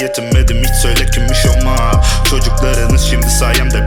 Yetinmedim hiç söyle kimmiş olma. Çocuklarınız şimdi sayemde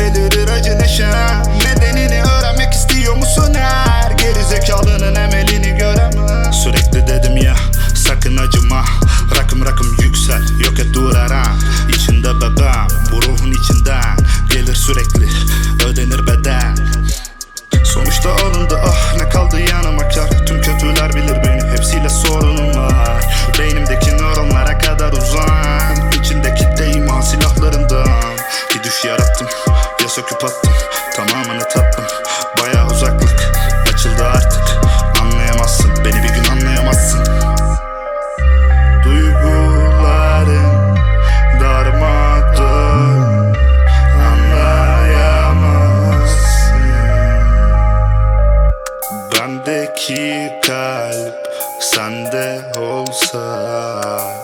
belirir acı neşem Nedenini öğrenmek istiyor musun her Geri zekalının emelini göremez. Sürekli dedim ya sakın acıma. Rakım rakım yüksel yok et dur ara İçinde bebeğim bu ruhun içinden. Gelir sürekli ödenir beden. Sonuçta alındı ah ne kaldı yanıma kar. Tüm kötüler bilir beni hepsiyle sorunum var. Beynimdeki nöronlara kadar uzan. İçindeki değman silahlarından. Bir düş yarattım ya söküp attım. Tamamını tattım. Baya uzaklık. Açıldı artık. Anlayamazsın. Beni bir gün anlayamazsın. Duygularım darmadağın. Anlayamazsın. Bendeki kalp sende olsa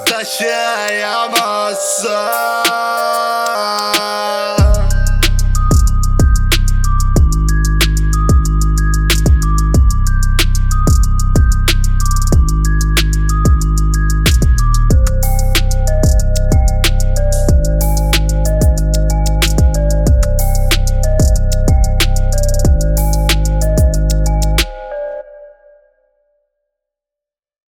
Taşıyamazsın